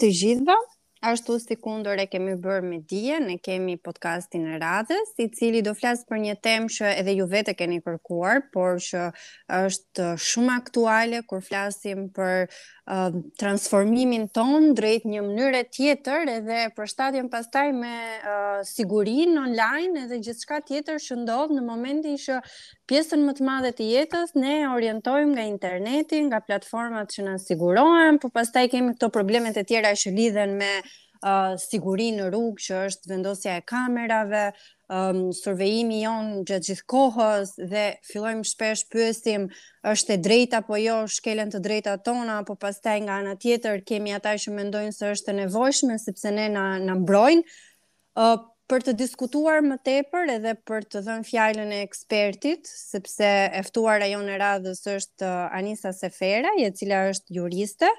të gjithëve. Ashtu sikundër e kemi bërë me dije, ne kemi podcastin e radhës, i cili do flasë për një temë që edhe ju vetë e keni kërkuar, por që është shumë aktuale kur flasim për uh, transformimin tonë drejt një mënyre tjetër edhe përshtatjen pastaj me uh, sigurinë online edhe gjithçka tjetër që ndodh në momentin që Pjesën më të madhe të jetës ne e orientojmë nga interneti, nga platformat që na sigurohen, por pastaj kemi këto problemet e tjera që lidhen me uh, sigurinë në rrugë, që është vendosja e kamerave, um, survejimi jonë gjatë gjithë kohës dhe fillojmë shpesh pyesim është e drejtë apo jo, shkelen të drejtat tona, apo pastaj nga ana tjetër kemi ata që mendojnë se është e nevojshme sepse ne na na mbrojnë. Ë për të diskutuar më tepër edhe për të dhënë fjalën e ekspertit, sepse e ftuara jonë e radhës është Anisa Sefera, e cila është juriste,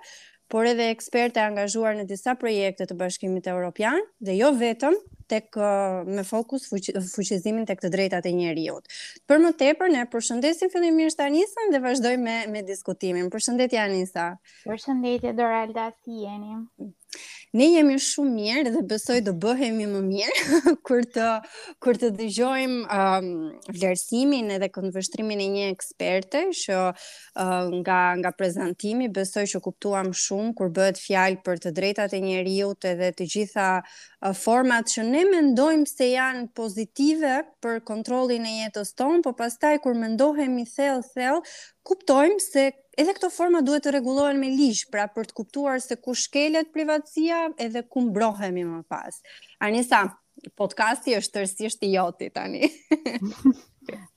por edhe eksperte e angazhuar në disa projekte të Bashkimit Evropian dhe jo vetëm tek me fokus fuqizimin tek të drejtat e njeriut. Për më tepër ne përshëndesim fillimisht Anisën dhe vazhdojmë me me diskutimin. Përshëndetje Anisa. Përshëndetje Doralda, si jeni? Ne jemi shumë mirë dhe besoj do bëhemi më mirë kur të kur të dëgjojmë um, vlerësimin edhe këndvështrimin e një eksperte që uh, nga nga prezantimi besoj që kuptuam shumë kur bëhet fjalë për të drejtat e njeriut edhe të gjitha uh, format që ne mendojmë se janë pozitive për kontrollin e jetës tonë, por pastaj kur mendohemi thellë thellë kuptojmë se Edhe këto forma duhet të rregullohen me ligj, pra për të kuptuar se ku shkelet privatësia edhe ku mbrohemi më pas. Anisa, podcasti është tërësisht i joti tani.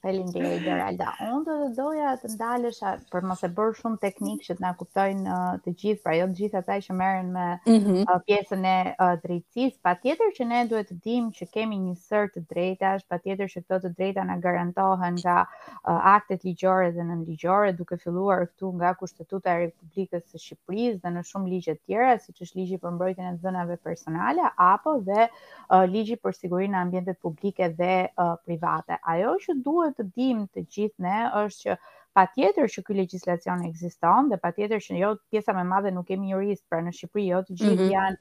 Faleminderit Geralda. Unë do të doja të ndalesha për mos e bërë shumë teknik që të na kuptojnë uh, të gjithë, pra jo të gjithë ata që merren me mm -hmm. uh, pjesën e uh, drejtësisë. Patjetër që ne duhet të dimë që kemi një sërë të drejtash, patjetër që këto të drejta na garantohen nga aktet ligjore dhe nënligjore, duke filluar këtu nga Kushtetuta e Republikës së Shqipërisë dhe në shumë ligje të tjera, siç është ligji për mbrojtjen e të dhënave personale apo dhe uh, ligji për sigurinë në ambientet publike dhe uh, private. Ajo që duhet të dimë të gjithë ne është që patjetër që ky legjislacion ekziston dhe patjetër që jo pjesa më e madhe nuk jemi juristë, pra në Shqipëri jo të gjithë mm -hmm. janë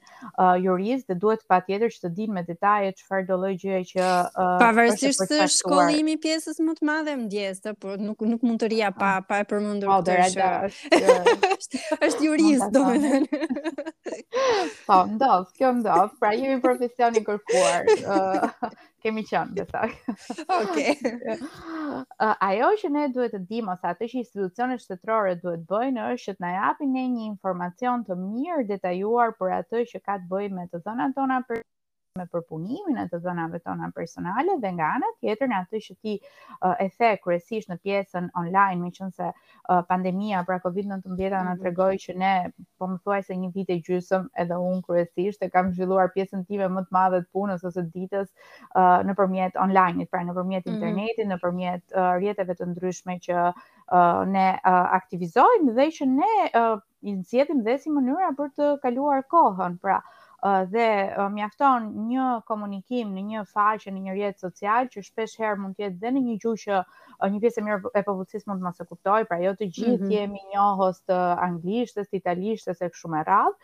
juristë dhe duhet patjetër që të dinë me detaje çfarëdolloj gjëje që uh, pavarësisht se shkollimi i pjesës më të madhe ndjesë,, por nuk nuk mund të rrija pa ah. pa e përmendur po, këtë që është është jurist domethënë. Po, ndodh, kjo ndodh. Pra jemi profesion i kërkuar. kemi qenë me sa. Okej. Ajo që ne duhet të dimë ose atë që institucionet shtetërore duhet bëjnë është që të na japin ne një informacion të mirëdetajuar për atë që ka të bëjë me të dhënat tona për me përpunimin e të dhënave tona personale dhe nga ana tjetër në atë që ti uh, e the kryesisht në pjesën online, meqense uh, pandemia pra Covid 19 na mhm. tregoi që ne pothuajse një vit e gjysmë edhe unë kryesisht e kam zhvilluar pjesën time më të madhe të punës ose të ditës uh, nëpërmjet online-it, pra nëpërmjet mhm. internetit, mm -hmm. nëpërmjet uh, rrjeteve të ndryshme që uh, ne uh, aktivizojmë dhe që ne uh, i zgjedhim dhe si mënyra për të kaluar kohën, pra dhe mjafton një komunikim në një faqe në një rrjet social që shpesh herë mund të jetë dhe në një gjuhë që një pjesë e mirë e popullsisë mund të mos e kuptojë, pra jo të gjithë mm -hmm. jemi njohës të anglishtes, të italishtes e kështu me radhë,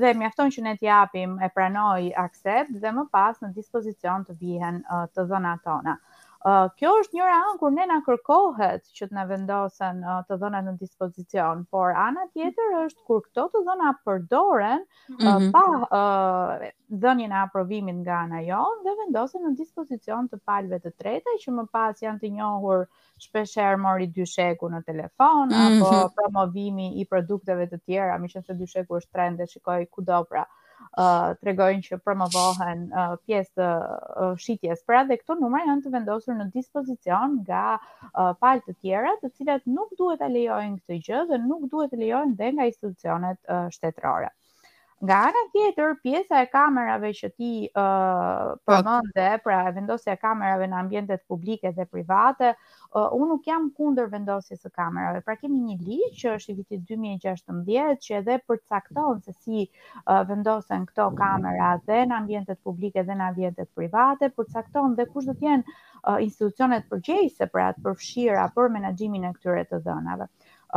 dhe mjafton që ne t'i japim e pranoj accept dhe më pas në dispozicion të vihen të dhënat tona. Uh, kjo është njëra anë kur ne na kërkohet që të na vendosen uh, të dhënat në dispozicion, por ana tjetër është kur këto të dhëna përdoren uh, mm -hmm. pa uh, dhënien e aprovimit nga ana jonë dhe vendosen në dispozicion të palëve të treta që më pas janë të njohur shpesh herë mori dysheku në telefon mm -hmm. apo promovimi i produkteve të tjera, meqenëse dysheku është trend dhe e shikoj kudo pra. uh, tregojnë që promovohen uh, pjesë të uh, shitjes. Pra dhe këto numra janë të vendosur në dispozicion nga uh, palë të tjera, të cilat nuk duhet ta lejojnë këtë gjë dhe nuk duhet të lejohen dhe nga institucionet uh, shtetërore. Nga ana tjetër, pjesa e kamerave që ti uh, përmende, pra vendosja e kamerave në ambientet publike dhe private, Uh, unë nuk jam kundër vendosjes së kamerave. Pra kemi një ligj që është i vitit 2016 që edhe përcakton se si uh, vendosen këto kamera dhe në ambientet publike dhe në ambientet private, përcakton dhe kush do të jenë uh, institucionet përgjegjëse pra të përfshira për menaxhimin e këtyre të dhënave.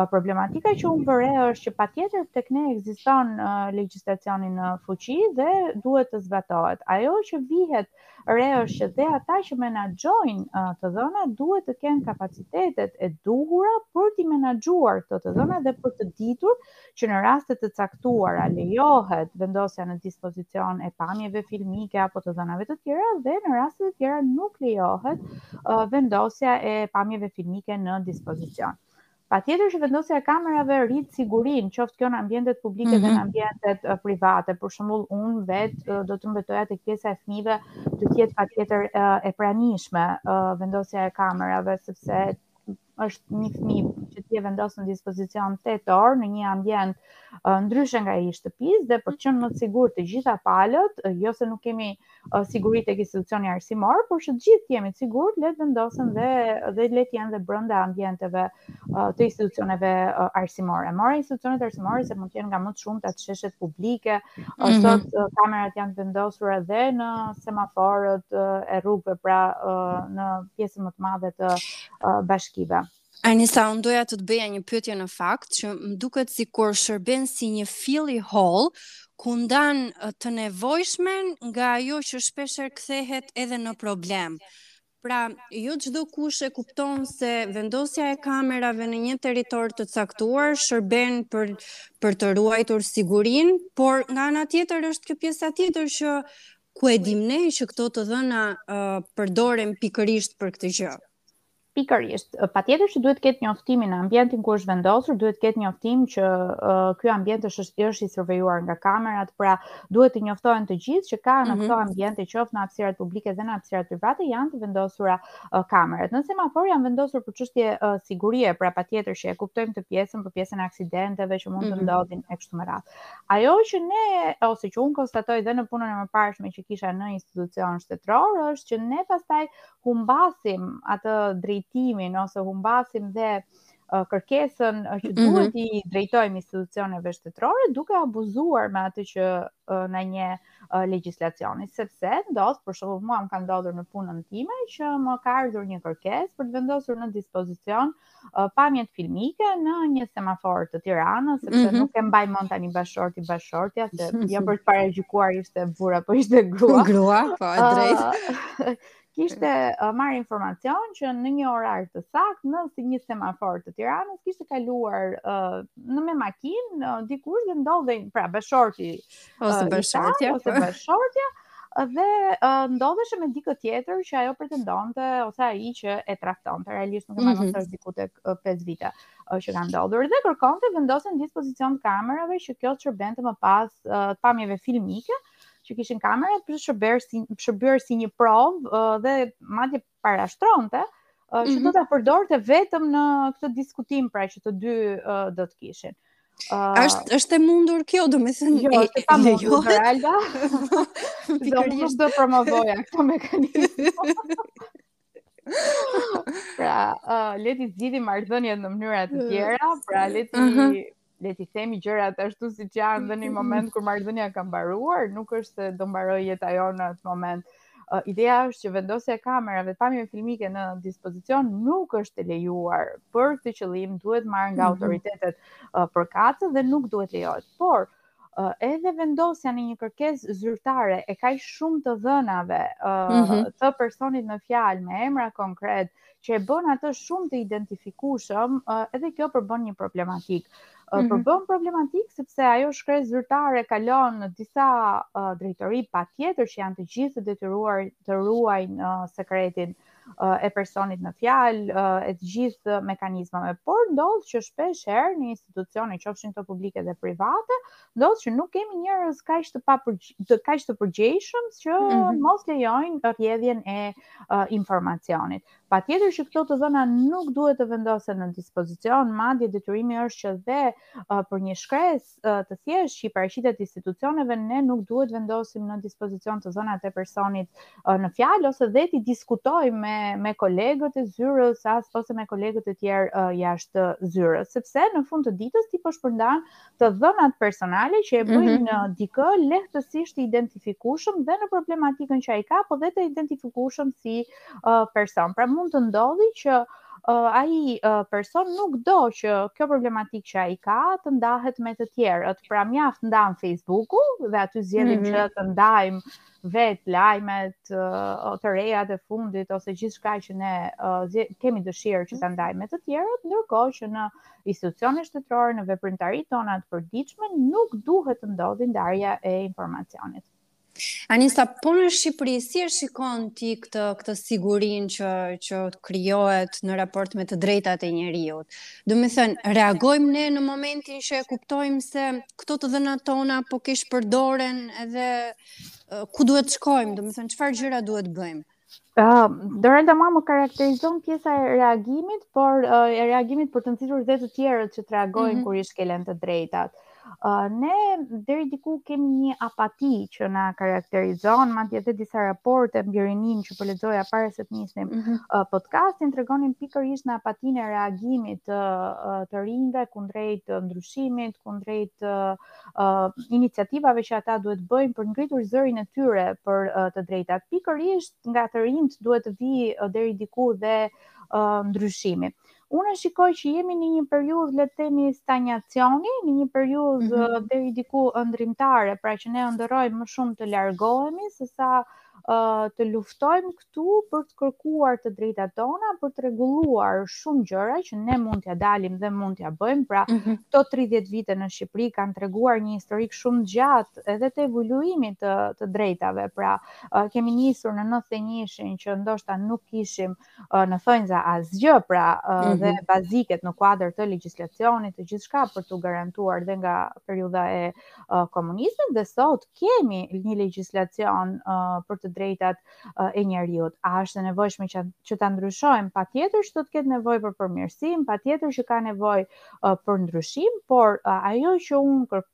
Problematika që unë vë re është që patjetër tek ne ekziston legjislacioni në fuqi dhe duhet të zbatohet. Ajo që vihet re është që dhe ata që menaxhojnë të dhëna duhet të kenë kapacitetet e duhura për t'i menaxhuar këto të dhëna dhe për të ditur që në raste të caktuara lejohet vendosja në dispozicion e pamjeve filmike apo të dhënave të tjera dhe në raste të tjera nuk lejohet uh, vendosja e pamjeve filmike në dispozicion. Patjetër që vendosja e kamerave rrit sigurinë, qoftë kjo në ambientet publike mm -hmm. dhe në mhm. ambientet uh, private. Për shembull unë vetë uh, do të mendoja tek pjesa e fëmijëve të jetë patjetër uh, e pranishme uh, vendosja e kamerave, sepse është një fëmijë që ti e vendos në dispozicion 8 orë në një ambient uh, ndryshe nga i shtëpisë dhe për të qenë më të sigurt të gjitha palët, uh, jo se nuk kemi uh, siguri tek institucioni arsimor, por që të gjithë të jemi të sigurt, le të vendosen dhe dhe le të jenë dhe brenda ambienteve uh, të institucioneve uh, arsimore. E mora institucionet arsimore se mund të jenë nga më të shumtat te sheshet publike, mm -hmm. sot uh, kamerat janë të vendosura edhe në semaforët uh, e rrugëve, pra uh, në pjesën më të madhe të bashkive. Anisa, unë doja të të bëja një pyetje në fakt që më duket sikur shërben si një fill i hollë ku ndan të nevojshmen nga ajo që shpeshherë kthehet edhe në problem. Pra, jo çdokush e kupton se vendosja e kamerave në një territor të caktuar shërben për për të ruajtur sigurinë, por nga ana tjetër është kjo pjesa tjetër që Ku e dimë ne që këto të dhëna përdoren pikërisht për këtë gjë? Pikërisht, patjetër që duhet të ketë njoftimin në ambientin ku është vendosur, duhet të ketë njoftim që uh, ky ambient është është i survejuar nga kamerat, pra duhet të njoftohen të gjithë që ka në mhm. këto mm -hmm. ambiente qoftë në hapësirat publike dhe në hapësirat private janë të vendosura uh, kamerat. Në semafor janë vendosur për çështje uh, sigurie, pra patjetër që e kuptojmë te pjesën për pjesën e aksidenteve që mund të mhm. ndodhin mm -hmm. e kështu me radhë. Ajo që ne ose që un konstatoj dhe në punën e mëparshme që kisha në institucion shtetëror është që ne pastaj humbasim atë drejtimin ose humbasim dhe uh, kërkesën uh, që mhm. duhet mm -hmm. t'i drejtojmë institucioneve shtetërore duke abuzuar me atë që uh, na njeh uh, legjislacioni sepse ndodh për shembull mua më ka ndodhur në punën time që më ka ardhur një kërkesë për të vendosur në dispozicion uh, uh, pamjet filmike në një semafor të Tiranës, sepse mm -hmm. nuk e mbaj mend tani bashkëshorti bashkëshortja se jo për të paragjykuar ishte burrë apo ishte grua. Grua, po e drejtë. Uh, kishte uh, marrë informacion që në një orar të saktë në iks një semafor të Tiranës kishte kaluar uh, në me makinë uh, dikush dhe ndodhej pra bashkëshorti uh, ose bashkëshortja ose po. bashkëshortja dhe uh, ndodheshe me dikë tjetër që ajo pretendonte ose ai që e tradhtonte realisht nuk e mbaj mend mm -hmm. se është diku tek 5 vite uh, që ka ndodhur dhe kërkonte vendosjen në dispozicion të kamerave që kjo të shërbente më pas uh, pamjeve filmike që kishin kamerat për të shërbyer si shërbyer si një provë uh, dhe madje parashtronte, uh, që do mhm. ta përdorte vetëm në këtë diskutim pra që të dy uh, do të kishin. Uh, është është e mundur kjo, domethënë jo, është e pamundur jo. për Alba. Pikërisht do ta promovoja këtë mekanizëm. pra, uh, le t'i zgjidhim marrëdhëniet në mënyra të tjera, pra le t'i uh mhm. -huh. le t'i themi gjërat ashtu siç janë dhe në një moment kur marrëdhënia ka mbaruar, nuk është se do mbarojë jeta jonë në atë moment. Uh, ideja është që vendosja e kamerave, pamjeve filmike në dispozicion nuk është e lejuar. Për këtë qëllim duhet marrë nga mhm. autoritetet uh, përkatëse dhe nuk duhet lejohet. Por uh, edhe vendosja në një kërkesë zyrtare e kaq shumë të dhënave uh, mm -hmm. të personit në fjalë me emra konkretë që e bën atë shumë të identifikueshëm, edhe kjo përbën një problematikë. Mm -hmm. Përbën problematikë sepse ajo shkresë zyrtare kalon në disa uh, drejtori patjetër që janë të gjithë të detyruar të ruajnë uh, sekretin uh, e personit në fjalë, uh, e të gjithë mekanizmave. Por ndodh që shpeshherë në institucione qofshin këto publike dhe private, ndodh që nuk kemi njerëz kaq të pa të kaq të përgjegjshëm që mm -hmm. mos lejojnë rrjedhjen e uh, informacionit. Patjetër që këto të dhëna nuk duhet të vendosen në dispozicion, madje detyrimi është që dhe uh, për një shkresë uh, të thjeshtë që i paraqitet institucioneve ne nuk duhet vendosim në dispozicion të dhënat e personit uh, në fjalë ose dhe t'i diskutojë me me kolegët e zyrës as ose me kolegët e tjerë uh, jashtë zyrës, sepse në fund të ditës ti po shpërndan të dhënat personale që e bëjnë mm -hmm. dikë lehtësisht të identifikueshëm dhe në problematikën që ai ka, po dhe të identifikueshëm si uh, person. Pra mund të ndodhë që uh, ai uh, person nuk do që kjo problematikë që ai ka të ndahet me të tjerët. Pra mjaft ndan Facebooku dhe aty zgjedhim mm -hmm. që të ndajmë vetë lajmet uh, të rejat e fundit ose gjithçka që ne uh, kemi dëshirë që ta ndajmë me të tjerët, ndërkohë që në institucione shtetërore në veprimtaritë tona të përditshme nuk duhet të ndodhë ndarja e informacionit. Anisa, po në Shqipëri, si e shikon ti këtë, këtë sigurinë që, që krijohet në raport me të drejtat e njeriut? Domethënë, reagojmë ne në momentin që e kuptojmë se këto të dhëna tona po keqpërdoren edhe ku duhet të shkojmë, domethënë, çfarë gjëra duhet të bëjmë? Uh, Dorelda, mua më karakterizon pjesa e reagimit, por uh, e reagimit për të nxitur dhe të tjerët që të reagojnë mm -hmm. kur i shkelen të drejtat. Uh, ne deri diku kemi një apati që na karakterizon, madje dhe disa raporte mbi rininë që po lexoja para se të nisnim mm -hmm. uh, podcastin, tregonin pikërisht në apatinë e reagimit uh, të rinjve kundrejt uh, ndryshimit, kundrejt uh, uh, iniciativave që ata duhet bëjnë për ngritur zërin e tyre për uh, të drejtat. Pikërisht nga të rinjtë duhet të vijë uh, deri diku dhe uh, ndryshimi. Unë e shikoj që jemi në një periudhë le të themi stagnacioni, në një periudhë mm -hmm. deri diku ëndërrimtare, pra që ne ëndërrojmë më shumë të largohemi sesa uh, të luftojmë këtu për të kërkuar të drejtat tona, për të rregulluar shumë gjëra që ne mund t'ia dalim dhe mund t'ia bëjmë. Pra, mm -hmm. këto 30 vite në Shqipëri kanë treguar një historik shumë të gjatë edhe të evoluimit të, të drejtave. Pra, uh, kemi nisur në 91-shin që ndoshta nuk ishim uh, në thonjza asgjë, pra, uh, mm -hmm. dhe mhm. baziket në kuadër të legjislacionit të gjithçka për t'u garantuar dhe nga periudha e uh, komunizmit dhe sot kemi një legjislacion uh, për të drejtat e njeriut. A është e nevojshme që, që ta ndryshojmë? Patjetër që do të ketë nevojë për përmirësim, patjetër që ka nevojë uh, për ndryshim, por uh, ajo që unë kër,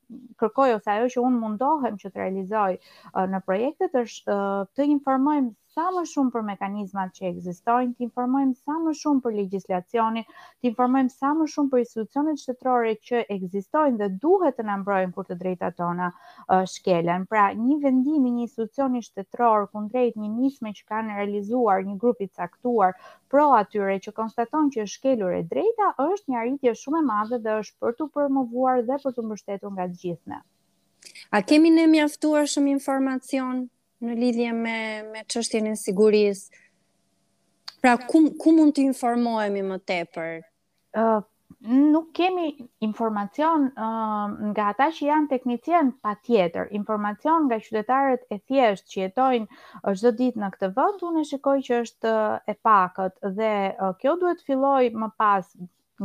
kërkoj ose ajo që unë mundohem që të realizoj uh, në projektet është uh, të informojmë sa më shumë për mekanizmat që ekzistojnë, të informojmë sa më shumë për legjislacionin, të informojmë sa më shumë për institucionet shtetërore që ekzistojnë dhe duhet të na mbrojnë për të drejtat tona. shkelen. Pra, një vendim i një institucioni shtetëror kundrejt një nisme që kanë realizuar një grup i caktuar pro atyre që konstaton që është shkelur e drejta, është një arritje shumë e madhe dhe është për t'u promovuar dhe për t'u mbështetur nga të gjithë ne. A kemi ne mjaftueshëm informacion në lidhje me me çështjen e sigurisë? Pra ku ku mund të informohemi më tepër? Uh, nuk kemi informacion uh, nga ata që janë teknicien patjetër, informacion nga qytetarët e thjeshtë që jetojnë uh, çdo ditë në këtë vënd, unë e shikoj që është uh, e pakët dhe uh, kjo duhet fillojë më pas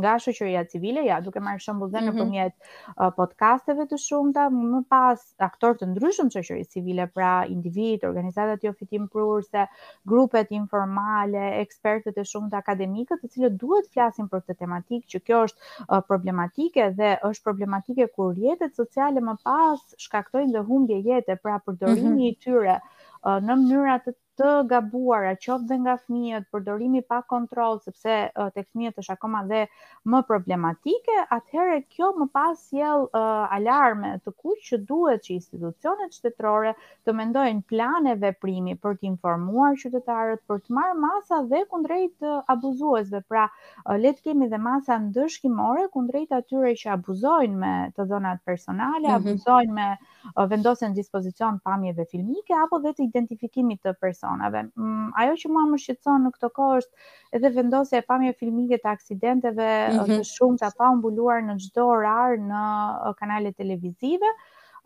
nga shoqëria civile, ja, duke marrë shembull dhe mhm. nëpërmjet uh, podcasteve të shumta, më pas aktorë të ndryshëm të shoqërisë civile, pra individë, organizatat jofitimprurëse, grupet informale, ekspertët e shumtë akademikët, të cilët duhet të flasin për këtë tematikë, që kjo është problematike dhe është problematike kur rrjetet sociale më pas shkaktojnë dhe humbje jete, pra përdorimi mm -hmm. i tyre në mënyra të të gabuara qoftë dhe nga fëmijët, përdorimi pa kontroll sepse tek fëmijët është akoma dhe më problematike, atëherë kjo më pas sjell alarme të kuq që duhet që institucionet shtetërore të mendojnë plane veprimi për të informuar qytetarët, për të marrë masa dhe kundrejt abuzuesve. Pra, le të kemi dhe masa ndëshkimore kundrejt atyre që abuzojnë me të dhënat personale, mhm. abuzojnë me vendosjen në dispozicion pamjeve filmike apo dhe të identifikimit të personave. Ajo që mua më shqetëson në këtë kohë është edhe vendosja e pamjeve filmike të aksidenteve mm -hmm. të shumta pa u mbuluar në çdo orar në kanalet televizive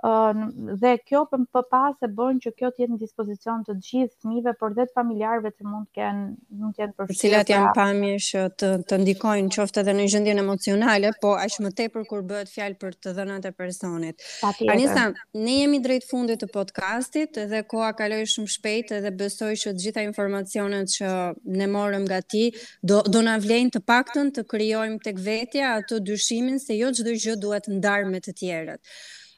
dhe kjo për më pas e bën që kjo të jetë në dispozicion të gjithë fëmijëve, por dhe të familjarëve që mund të kenë mund të jenë për cilat janë pra pamje që të të ndikojnë qoftë edhe në gjendjen emocionale, po aq më tepër kur bëhet fjalë për të dhënat e personit. Anisa, ne jemi drejt fundit të podcastit dhe koha kaloi shumë shpejt dhe besoj që të gjitha informacionet që ne morëm nga ti do do na vlejnë të paktën të krijojmë tek vetja atë dyshimin se jo çdo gjë duhet ndarë me të tjerët.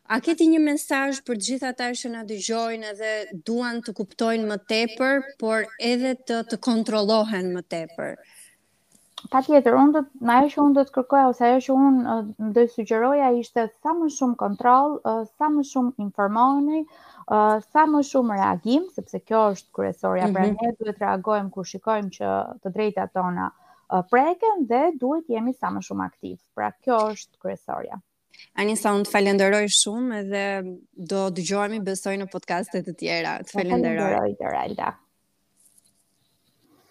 A ke ti një mesazh për të gjithë ata që na dëgjojnë dhe duan të kuptojnë më tepër, por edhe të të kontrollohen më tepër? Patjetër, unë do të, në ajo që unë do të kërkoja, ose ajo që unë do sugjeroja, ishte sa më shumë kontroll, sa më shumë informoni, sa më shumë reagim, sepse kjo është kryesorja, mm -hmm. pra mhm. ne duhet reagojmë kur shikojmë që të drejta tona preken dhe duhet jemi sa më shumë aktiv. Pra kjo është kryesorja. Anisa, unë të falenderoj shumë dhe do dëgjohemi besoj në podcaste të tjera. Të falenderoj. Të falenderoj, Geralda.